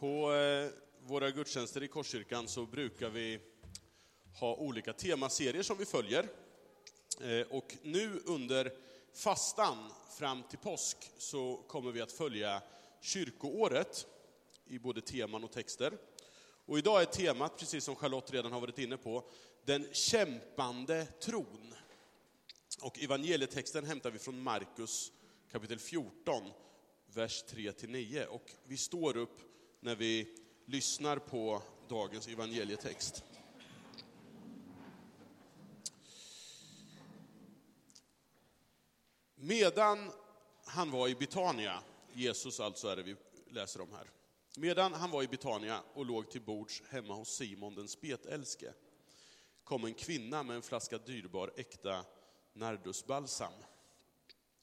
På eh, våra gudstjänster i Korskyrkan så brukar vi ha olika temaserier som vi följer. Eh, och nu under fastan fram till påsk så kommer vi att följa kyrkoåret i både teman och texter. Och idag är temat, precis som Charlotte redan har varit inne på, den kämpande tron. Och evangelietexten hämtar vi från Markus kapitel 14, vers 3-9. Och vi står upp när vi lyssnar på dagens evangelietext. Medan han var i Betania, Jesus alltså är det vi läser om här. Medan han var i Betania och låg till bords hemma hos Simon den spetälske kom en kvinna med en flaska dyrbar äkta nardusbalsam.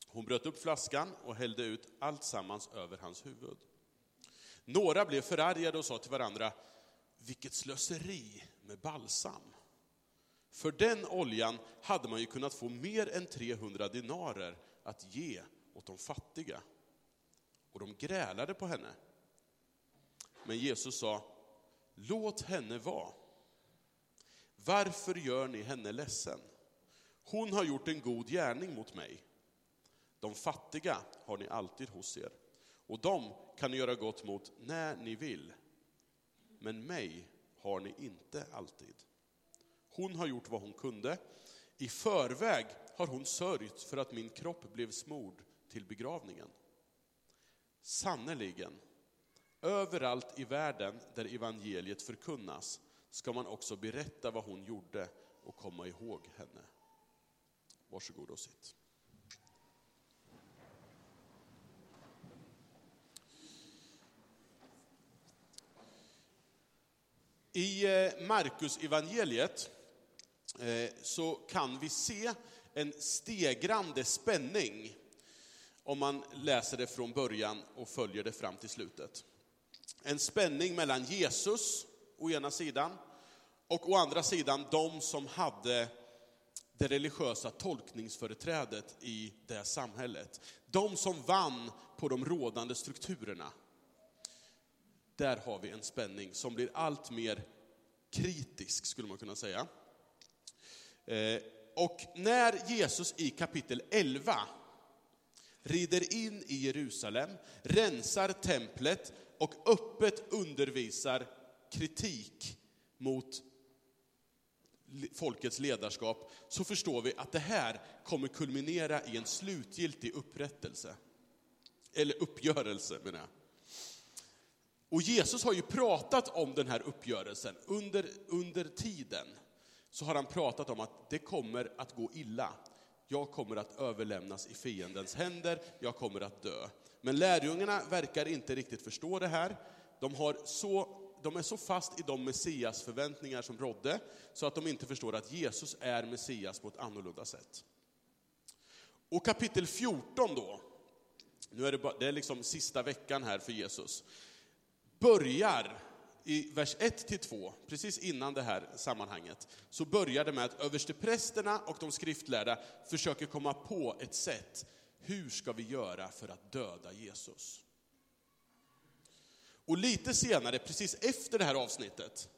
Hon bröt upp flaskan och hällde ut allt sammans över hans huvud. Några blev förargade och sa till varandra, vilket slöseri med balsam. För den oljan hade man ju kunnat få mer än 300 dinarer att ge åt de fattiga. Och de grälade på henne. Men Jesus sa, låt henne vara. Varför gör ni henne ledsen? Hon har gjort en god gärning mot mig. De fattiga har ni alltid hos er, och dem kan ni göra gott mot när ni vill. Men mig har ni inte alltid. Hon har gjort vad hon kunde. I förväg har hon sörjt för att min kropp blev smord till begravningen. Sannerligen, överallt i världen där evangeliet förkunnas ska man också berätta vad hon gjorde och komma ihåg henne. Varsågod och sitt. I eh, Markus evangeliet eh, så kan vi se en stegrande spänning om man läser det från början och följer det fram till slutet. En spänning mellan Jesus å ena sidan och å andra sidan de som hade det religiösa tolkningsföreträdet i det samhället. De som vann på de rådande strukturerna. Där har vi en spänning som blir allt mer kritisk, skulle man kunna säga. Eh, och när Jesus i kapitel 11 rider in i Jerusalem, rensar templet och öppet undervisar kritik mot folkets ledarskap, så förstår vi att det här kommer kulminera i en slutgiltig upprättelse. Eller uppgörelse menar jag. Och Jesus har ju pratat om den här uppgörelsen. Under, under tiden så har han pratat om att det kommer att gå illa. Jag kommer att överlämnas i fiendens händer, jag kommer att dö. Men lärjungarna verkar inte riktigt förstå det här. De, har så, de är så fast i de Messias förväntningar som rådde, så att de inte förstår att Jesus är Messias på ett annorlunda sätt. Och kapitel 14 då, nu är det, bara, det är liksom sista veckan här för Jesus börjar i vers 1-2, precis innan det här sammanhanget, så börjar det med att översteprästerna och de skriftlärda försöker komma på ett sätt. Hur ska vi göra för att döda Jesus? Och lite senare, precis efter det här avsnittet,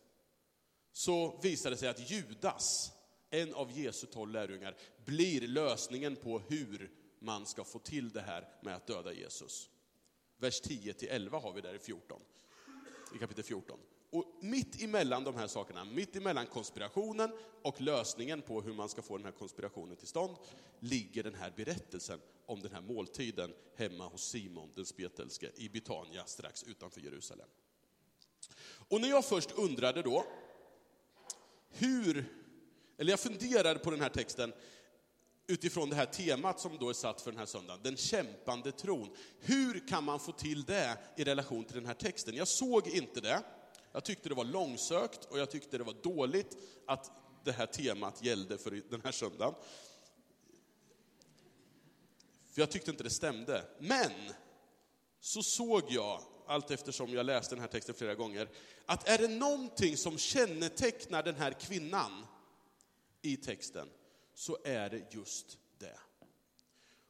så visar det sig att Judas, en av Jesu tolv lärjungar, blir lösningen på hur man ska få till det här med att döda Jesus. Vers 10-11 har vi där i 14 i kapitel 14. Och mitt emellan de här sakerna, mitt emellan konspirationen och lösningen på hur man ska få den här konspirationen till stånd, ligger den här berättelsen om den här måltiden hemma hos Simon den spetälske i Betania strax utanför Jerusalem. Och när jag först undrade då, hur, eller jag funderade på den här texten, utifrån det här temat som då är satt för den här söndagen, den kämpande tron. Hur kan man få till det i relation till den här texten? Jag såg inte det. Jag tyckte det var långsökt och jag tyckte det var dåligt att det här temat gällde för den här söndagen. För jag tyckte inte det stämde. Men så såg jag, allt eftersom jag läste den här texten flera gånger, att är det någonting som kännetecknar den här kvinnan i texten, så är det just det.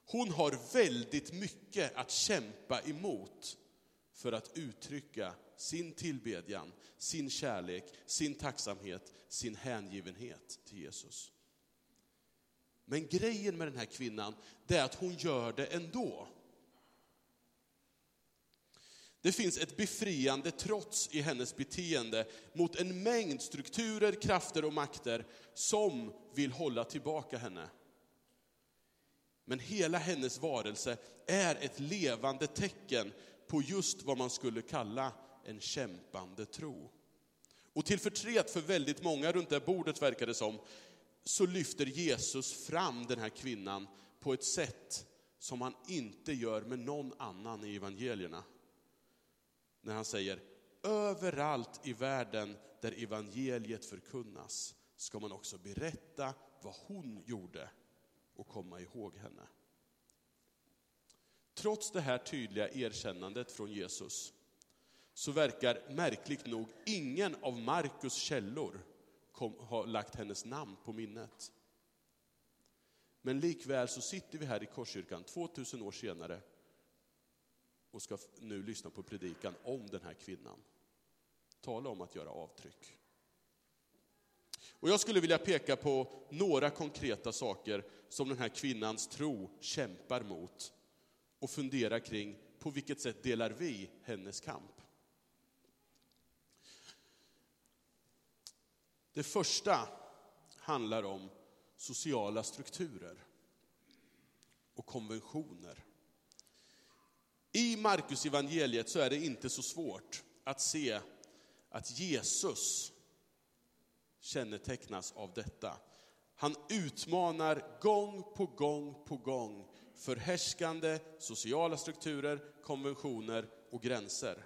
Hon har väldigt mycket att kämpa emot för att uttrycka sin tillbedjan, sin kärlek, sin tacksamhet, sin hängivenhet till Jesus. Men grejen med den här kvinnan, det är att hon gör det ändå. Det finns ett befriande trots i hennes beteende mot en mängd strukturer, krafter och makter som vill hålla tillbaka henne. Men hela hennes varelse är ett levande tecken på just vad man skulle kalla en kämpande tro. Och till förtret för väldigt många runt det bordet verkar det som, så lyfter Jesus fram den här kvinnan på ett sätt som han inte gör med någon annan i evangelierna. När han säger, överallt i världen där evangeliet förkunnas ska man också berätta vad hon gjorde och komma ihåg henne. Trots det här tydliga erkännandet från Jesus så verkar märkligt nog ingen av Markus källor kom, ha lagt hennes namn på minnet. Men likväl så sitter vi här i Korskyrkan 2000 år senare och ska nu lyssna på predikan om den här kvinnan. Tala om att göra avtryck. Och jag skulle vilja peka på några konkreta saker som den här kvinnans tro kämpar mot och fundera kring på vilket sätt delar vi hennes kamp. Det första handlar om sociala strukturer och konventioner. I Markus evangeliet så är det inte så svårt att se att Jesus kännetecknas av detta. Han utmanar gång på gång på gång förhärskande sociala strukturer, konventioner och gränser.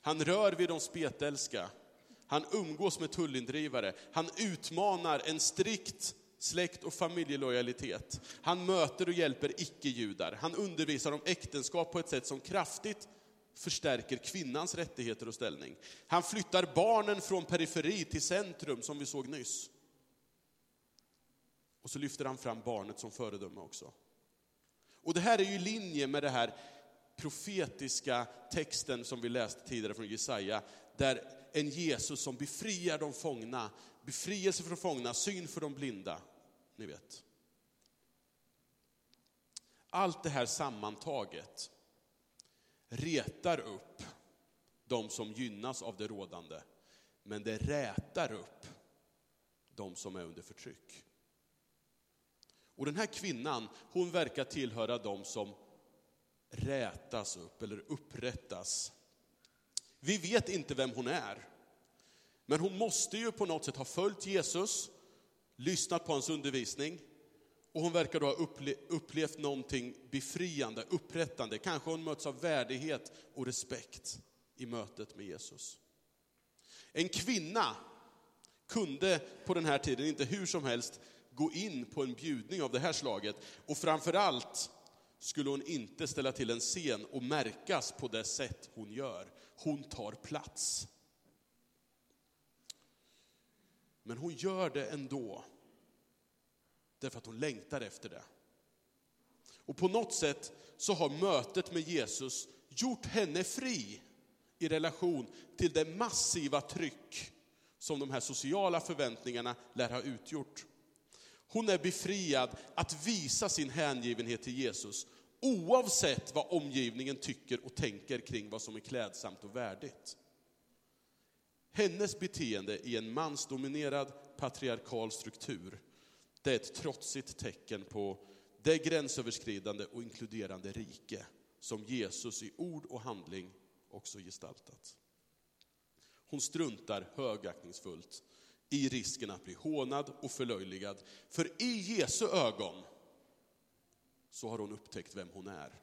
Han rör vid de spetälska, han umgås med tullindrivare, han utmanar en strikt släkt och familjelojalitet. Han möter och hjälper icke-judar. Han undervisar om äktenskap på ett sätt som kraftigt förstärker kvinnans rättigheter och ställning. Han flyttar barnen från periferi till centrum, som vi såg nyss. Och så lyfter han fram barnet som föredöme också. Och det här är ju i linje med den här profetiska texten som vi läste tidigare från Jesaja, där en Jesus som befriar de fångna, befrielse från fångna, syn för de blinda, ni vet. Allt det här sammantaget retar upp de som gynnas av det rådande, men det rätar upp de som är under förtryck. Och den här kvinnan, hon verkar tillhöra de som rätas upp eller upprättas. Vi vet inte vem hon är. Men hon måste ju på något sätt ha följt Jesus, lyssnat på hans undervisning och hon verkar då ha upplevt någonting befriande, upprättande. Kanske hon möts av värdighet och respekt i mötet med Jesus. En kvinna kunde på den här tiden inte hur som helst gå in på en bjudning av det här slaget. Och framför allt skulle hon inte ställa till en scen och märkas på det sätt hon gör. Hon tar plats. Men hon gör det ändå, därför att hon längtar efter det. Och på något sätt så har mötet med Jesus gjort henne fri i relation till det massiva tryck som de här sociala förväntningarna lär ha utgjort. Hon är befriad att visa sin hängivenhet till Jesus, oavsett vad omgivningen tycker och tänker kring vad som är klädsamt och värdigt. Hennes beteende i en mansdominerad patriarkal struktur, det är ett trotsigt tecken på det gränsöverskridande och inkluderande rike som Jesus i ord och handling också gestaltat. Hon struntar högaktningsfullt i risken att bli hånad och förlöjligad. För i Jesu ögon så har hon upptäckt vem hon är.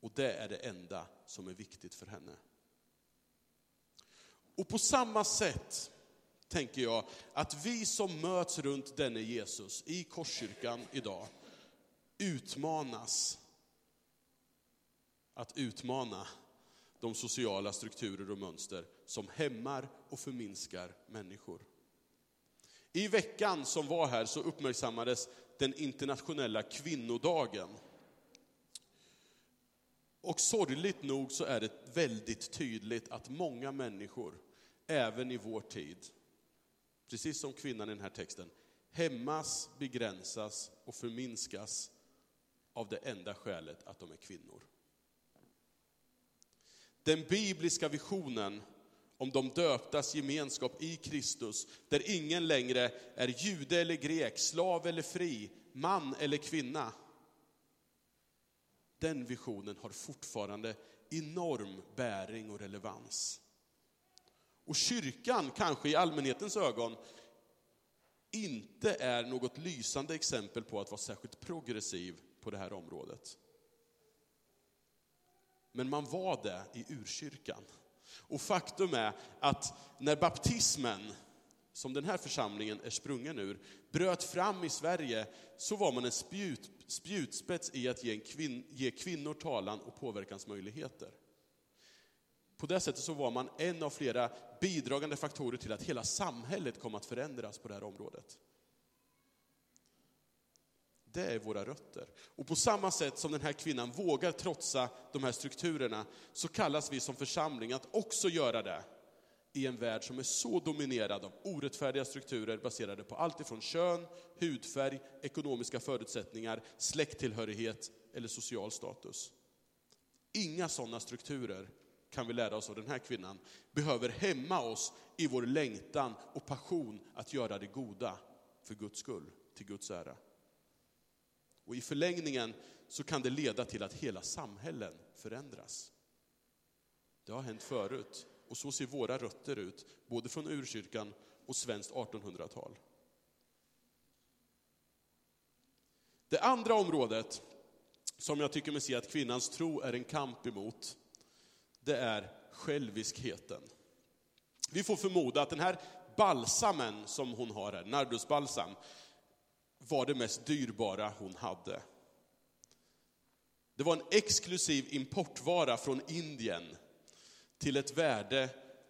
Och det är det enda som är viktigt för henne. Och på samma sätt tänker jag att vi som möts runt denne Jesus i Korskyrkan idag utmanas att utmana de sociala strukturer och mönster som hämmar och förminskar människor. I veckan som var här så uppmärksammades den internationella kvinnodagen. Och sorgligt nog så är det väldigt tydligt att många människor, även i vår tid, precis som kvinnan i den här texten, hämmas, begränsas och förminskas av det enda skälet att de är kvinnor. Den bibliska visionen om de döptas gemenskap i Kristus, där ingen längre är jude eller grek, slav eller fri, man eller kvinna. Den visionen har fortfarande enorm bäring och relevans. Och kyrkan kanske i allmänhetens ögon inte är något lysande exempel på att vara särskilt progressiv på det här området. Men man var det i urkyrkan. Och faktum är att när baptismen, som den här församlingen är sprungen ur, bröt fram i Sverige, så var man en spjut, spjutspets i att ge, kvin, ge kvinnor talan och påverkansmöjligheter. På det sättet så var man en av flera bidragande faktorer till att hela samhället kom att förändras på det här området. Det är våra rötter. Och på samma sätt som den här kvinnan vågar trotsa de här strukturerna, så kallas vi som församling att också göra det i en värld som är så dominerad av orättfärdiga strukturer baserade på allt ifrån kön, hudfärg, ekonomiska förutsättningar, släkttillhörighet eller social status. Inga sådana strukturer, kan vi lära oss av den här kvinnan, behöver hämma oss i vår längtan och passion att göra det goda för Guds skull, till Guds ära. Och i förlängningen så kan det leda till att hela samhällen förändras. Det har hänt förut och så ser våra rötter ut, både från urkyrkan och svenskt 1800-tal. Det andra området som jag tycker mig se att kvinnans tro är en kamp emot, det är själviskheten. Vi får förmoda att den här balsamen som hon har här, nardusbalsam, var det mest dyrbara hon hade. Det var en exklusiv importvara från Indien till ett värde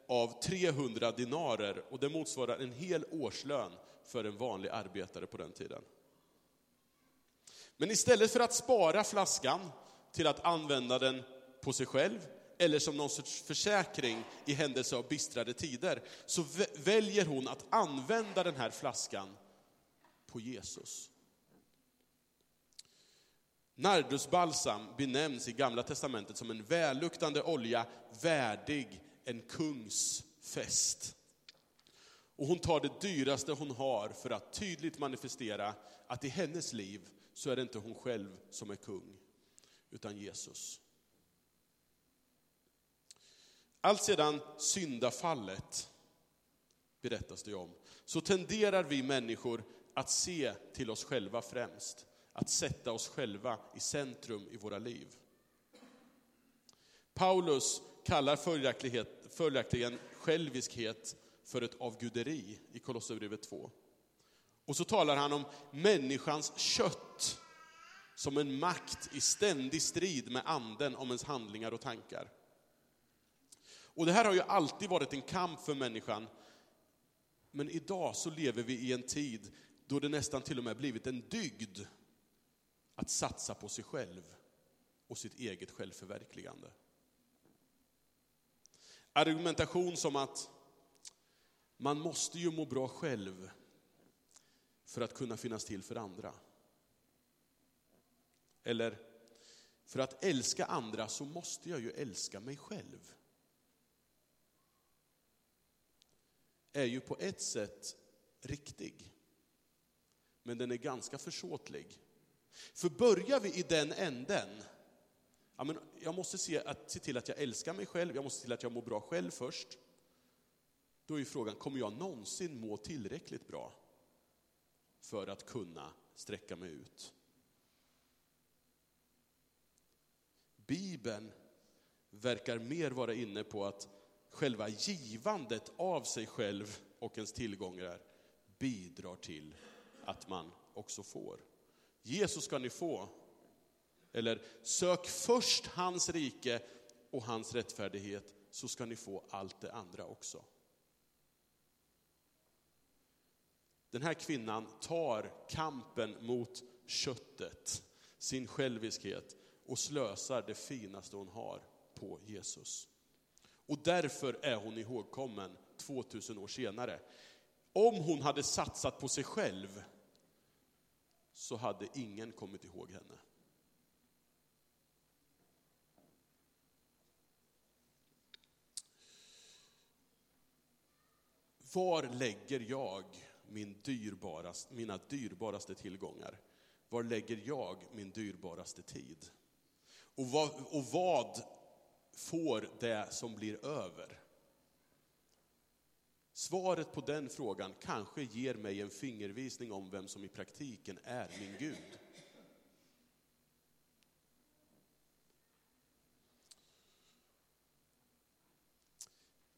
av 300 dinarer och det motsvarar en hel årslön för en vanlig arbetare på den tiden. Men istället för att spara flaskan till att använda den på sig själv eller som någon sorts försäkring i händelse av bistrare tider, så väljer hon att använda den här flaskan på Jesus. Nardusbalsam benämns i Gamla Testamentet som en välluktande olja värdig en kungs fest. Och hon tar det dyraste hon har för att tydligt manifestera att i hennes liv så är det inte hon själv som är kung, utan Jesus. Allt sedan syndafallet, berättas det om, så tenderar vi människor att se till oss själva främst. Att sätta oss själva i centrum i våra liv. Paulus kallar följaktligen själviskhet för ett avguderi i Kolosserbrevet 2. Och så talar han om människans kött som en makt i ständig strid med anden om ens handlingar och tankar. Och det här har ju alltid varit en kamp för människan. Men idag så lever vi i en tid då det nästan till och med blivit en dygd att satsa på sig själv och sitt eget självförverkligande. Argumentation som att man måste ju må bra själv för att kunna finnas till för andra. Eller, för att älska andra så måste jag ju älska mig själv. Är ju på ett sätt riktig men den är ganska försåtlig. För börjar vi i den änden, ja, men jag måste se, att, se till att jag älskar mig själv, jag måste se till att jag mår bra själv först. Då är frågan, kommer jag någonsin må tillräckligt bra för att kunna sträcka mig ut? Bibeln verkar mer vara inne på att själva givandet av sig själv och ens tillgångar bidrar till att man också får. Jesus ska ni få. Eller sök först hans rike och hans rättfärdighet så ska ni få allt det andra också. Den här kvinnan tar kampen mot köttet, sin själviskhet och slösar det finaste hon har på Jesus. Och därför är hon ihågkommen 2000 år senare. Om hon hade satsat på sig själv så hade ingen kommit ihåg henne. Var lägger jag min dyrbarast, mina dyrbaraste tillgångar? Var lägger jag min dyrbaraste tid? Och vad, och vad får det som blir över? Svaret på den frågan kanske ger mig en fingervisning om vem som i praktiken är min Gud.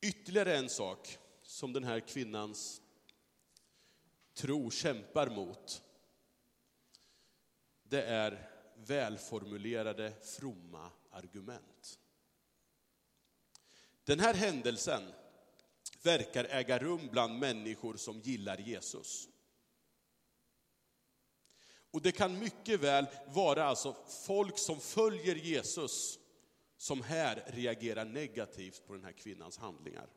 Ytterligare en sak som den här kvinnans tro kämpar mot, det är välformulerade, fromma argument. Den här händelsen verkar äga rum bland människor som gillar Jesus. Och det kan mycket väl vara alltså folk som följer Jesus som här reagerar negativt på den här kvinnans handlingar.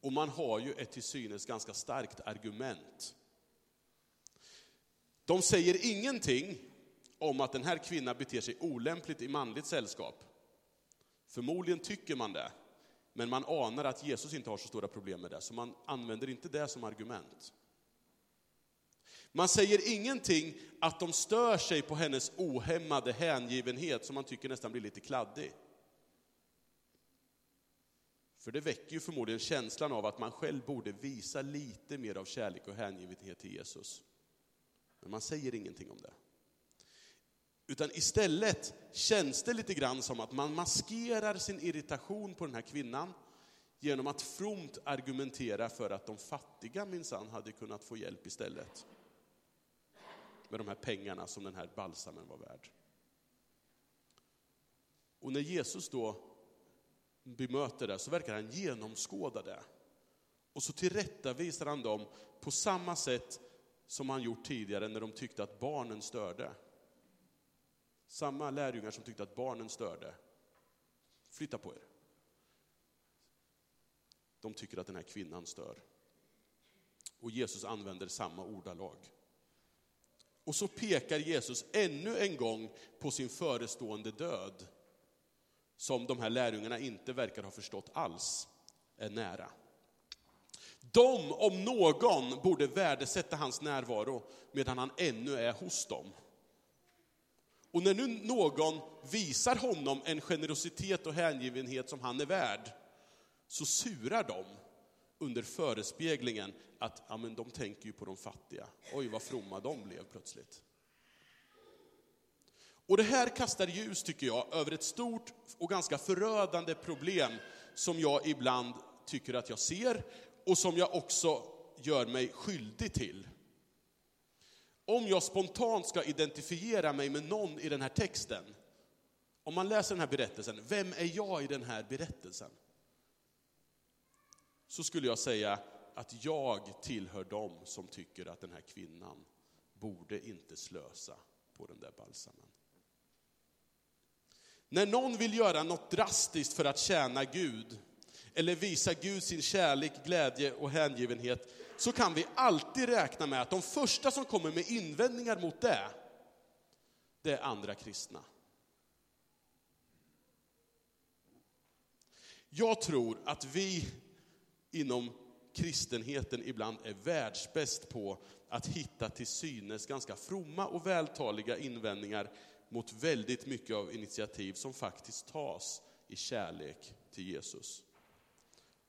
Och man har ju ett till synes ganska starkt argument. De säger ingenting om att den här kvinnan beter sig olämpligt i manligt sällskap. Förmodligen tycker man det, men man anar att Jesus inte har så stora problem med det, så man använder inte det som argument. Man säger ingenting att de stör sig på hennes ohämmade hängivenhet, som man tycker nästan blir lite kladdig. För det väcker ju förmodligen känslan av att man själv borde visa lite mer av kärlek och hängivenhet till Jesus. Men man säger ingenting om det. Utan istället känns det lite grann som att man maskerar sin irritation på den här kvinnan genom att fromt argumentera för att de fattiga minsann hade kunnat få hjälp istället. Med de här pengarna som den här balsamen var värd. Och när Jesus då bemöter det så verkar han genomskåda det. Och så tillrättavisar han dem på samma sätt som han gjort tidigare när de tyckte att barnen störde. Samma lärjungar som tyckte att barnen störde. Flytta på er. De tycker att den här kvinnan stör. Och Jesus använder samma ordalag. Och så pekar Jesus ännu en gång på sin förestående död som de här lärjungarna inte verkar ha förstått alls är nära. De, om någon, borde värdesätta hans närvaro medan han ännu är hos dem. Och när nu någon visar honom en generositet och hängivenhet som han är värd, så surar de under förespeglingen att ja, men de tänker ju på de fattiga. Oj, vad fromma de blev plötsligt. Och det här kastar ljus, tycker jag, över ett stort och ganska förödande problem som jag ibland tycker att jag ser och som jag också gör mig skyldig till. Om jag spontant ska identifiera mig med någon i den här texten, om man läser den här berättelsen, vem är jag i den här berättelsen? Så skulle jag säga att jag tillhör dem som tycker att den här kvinnan borde inte slösa på den där balsamen. När någon vill göra något drastiskt för att tjäna Gud, eller visa Gud sin kärlek, glädje och hängivenhet, så kan vi alltid räkna med att de första som kommer med invändningar mot det, det är andra kristna. Jag tror att vi inom kristenheten ibland är världsbäst på att hitta till synes ganska fromma och vältaliga invändningar mot väldigt mycket av initiativ som faktiskt tas i kärlek till Jesus.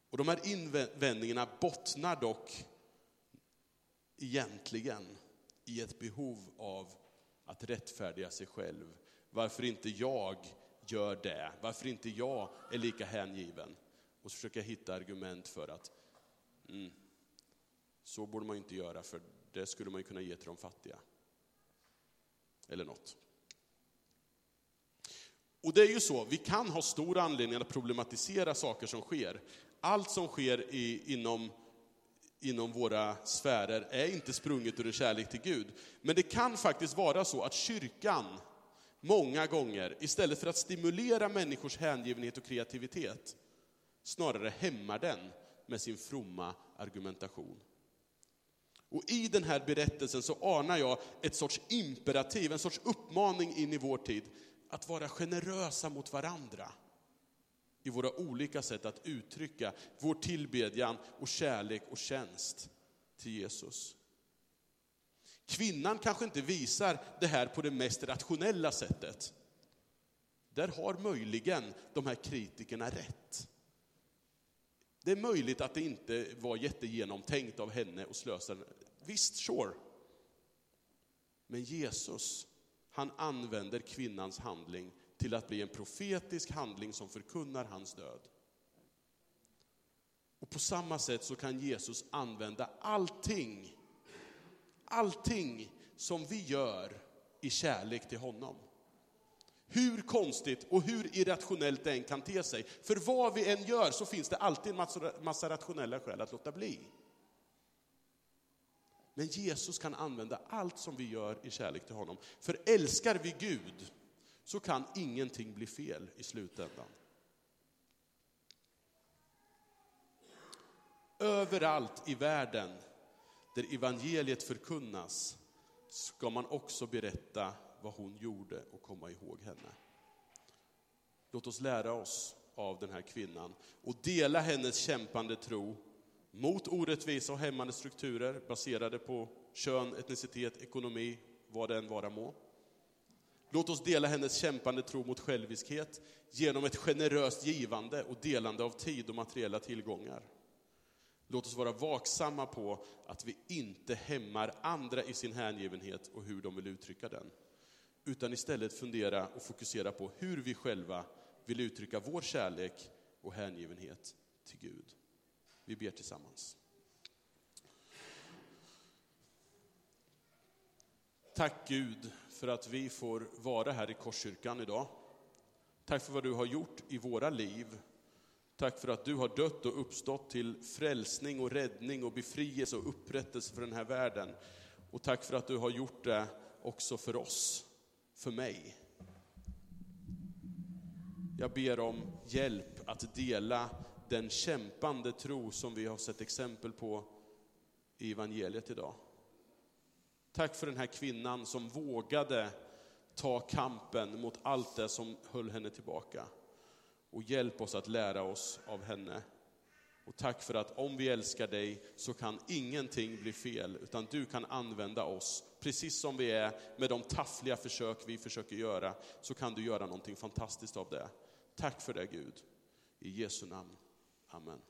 Och de här invändningarna bottnar dock egentligen i ett behov av att rättfärdiga sig själv. Varför inte jag gör det? Varför inte jag är lika hängiven? Och så försöka hitta argument för att mm, så borde man inte göra, för det skulle man ju kunna ge till de fattiga. Eller något. Och det är ju så, vi kan ha stor anledning att problematisera saker som sker. Allt som sker i, inom, inom våra sfärer är inte sprunget ur en kärlek till Gud. Men det kan faktiskt vara så att kyrkan många gånger, istället för att stimulera människors hängivenhet och kreativitet, snarare hämmar den med sin fromma argumentation. Och i den här berättelsen så anar jag ett sorts imperativ, en sorts uppmaning in i vår tid, att vara generösa mot varandra i våra olika sätt att uttrycka vår tillbedjan och kärlek och tjänst till Jesus. Kvinnan kanske inte visar det här på det mest rationella sättet. Där har möjligen de här kritikerna rätt. Det är möjligt att det inte var jättegenomtänkt av henne att slösa. Visst, sure. Men Jesus, han använder kvinnans handling till att bli en profetisk handling som förkunnar hans död. Och på samma sätt så kan Jesus använda allting, allting som vi gör i kärlek till honom. Hur konstigt och hur irrationellt det än kan te sig. För vad vi än gör så finns det alltid en massa, massa rationella skäl att låta bli. Men Jesus kan använda allt som vi gör i kärlek till honom. För älskar vi Gud så kan ingenting bli fel i slutändan. Överallt i världen där evangeliet förkunnas ska man också berätta vad hon gjorde och komma ihåg henne. Låt oss lära oss av den här kvinnan och dela hennes kämpande tro mot orättvisa och hämmande strukturer baserade på kön, etnicitet, ekonomi, vad det än vara må. Låt oss dela hennes kämpande tro mot själviskhet genom ett generöst givande och delande av tid och materiella tillgångar. Låt oss vara vaksamma på att vi inte hämmar andra i sin hängivenhet och hur de vill uttrycka den. Utan istället fundera och fokusera på hur vi själva vill uttrycka vår kärlek och hängivenhet till Gud. Vi ber tillsammans. Tack Gud för att vi får vara här i Korskyrkan idag. Tack för vad du har gjort i våra liv. Tack för att du har dött och uppstått till frälsning och räddning och befrielse och upprättelse för den här världen. Och tack för att du har gjort det också för oss, för mig. Jag ber om hjälp att dela den kämpande tro som vi har sett exempel på i evangeliet idag. Tack för den här kvinnan som vågade ta kampen mot allt det som höll henne tillbaka. Och hjälp oss att lära oss av henne. Och tack för att om vi älskar dig så kan ingenting bli fel, utan du kan använda oss precis som vi är med de taffliga försök vi försöker göra, så kan du göra någonting fantastiskt av det. Tack för det Gud. I Jesu namn. Amen.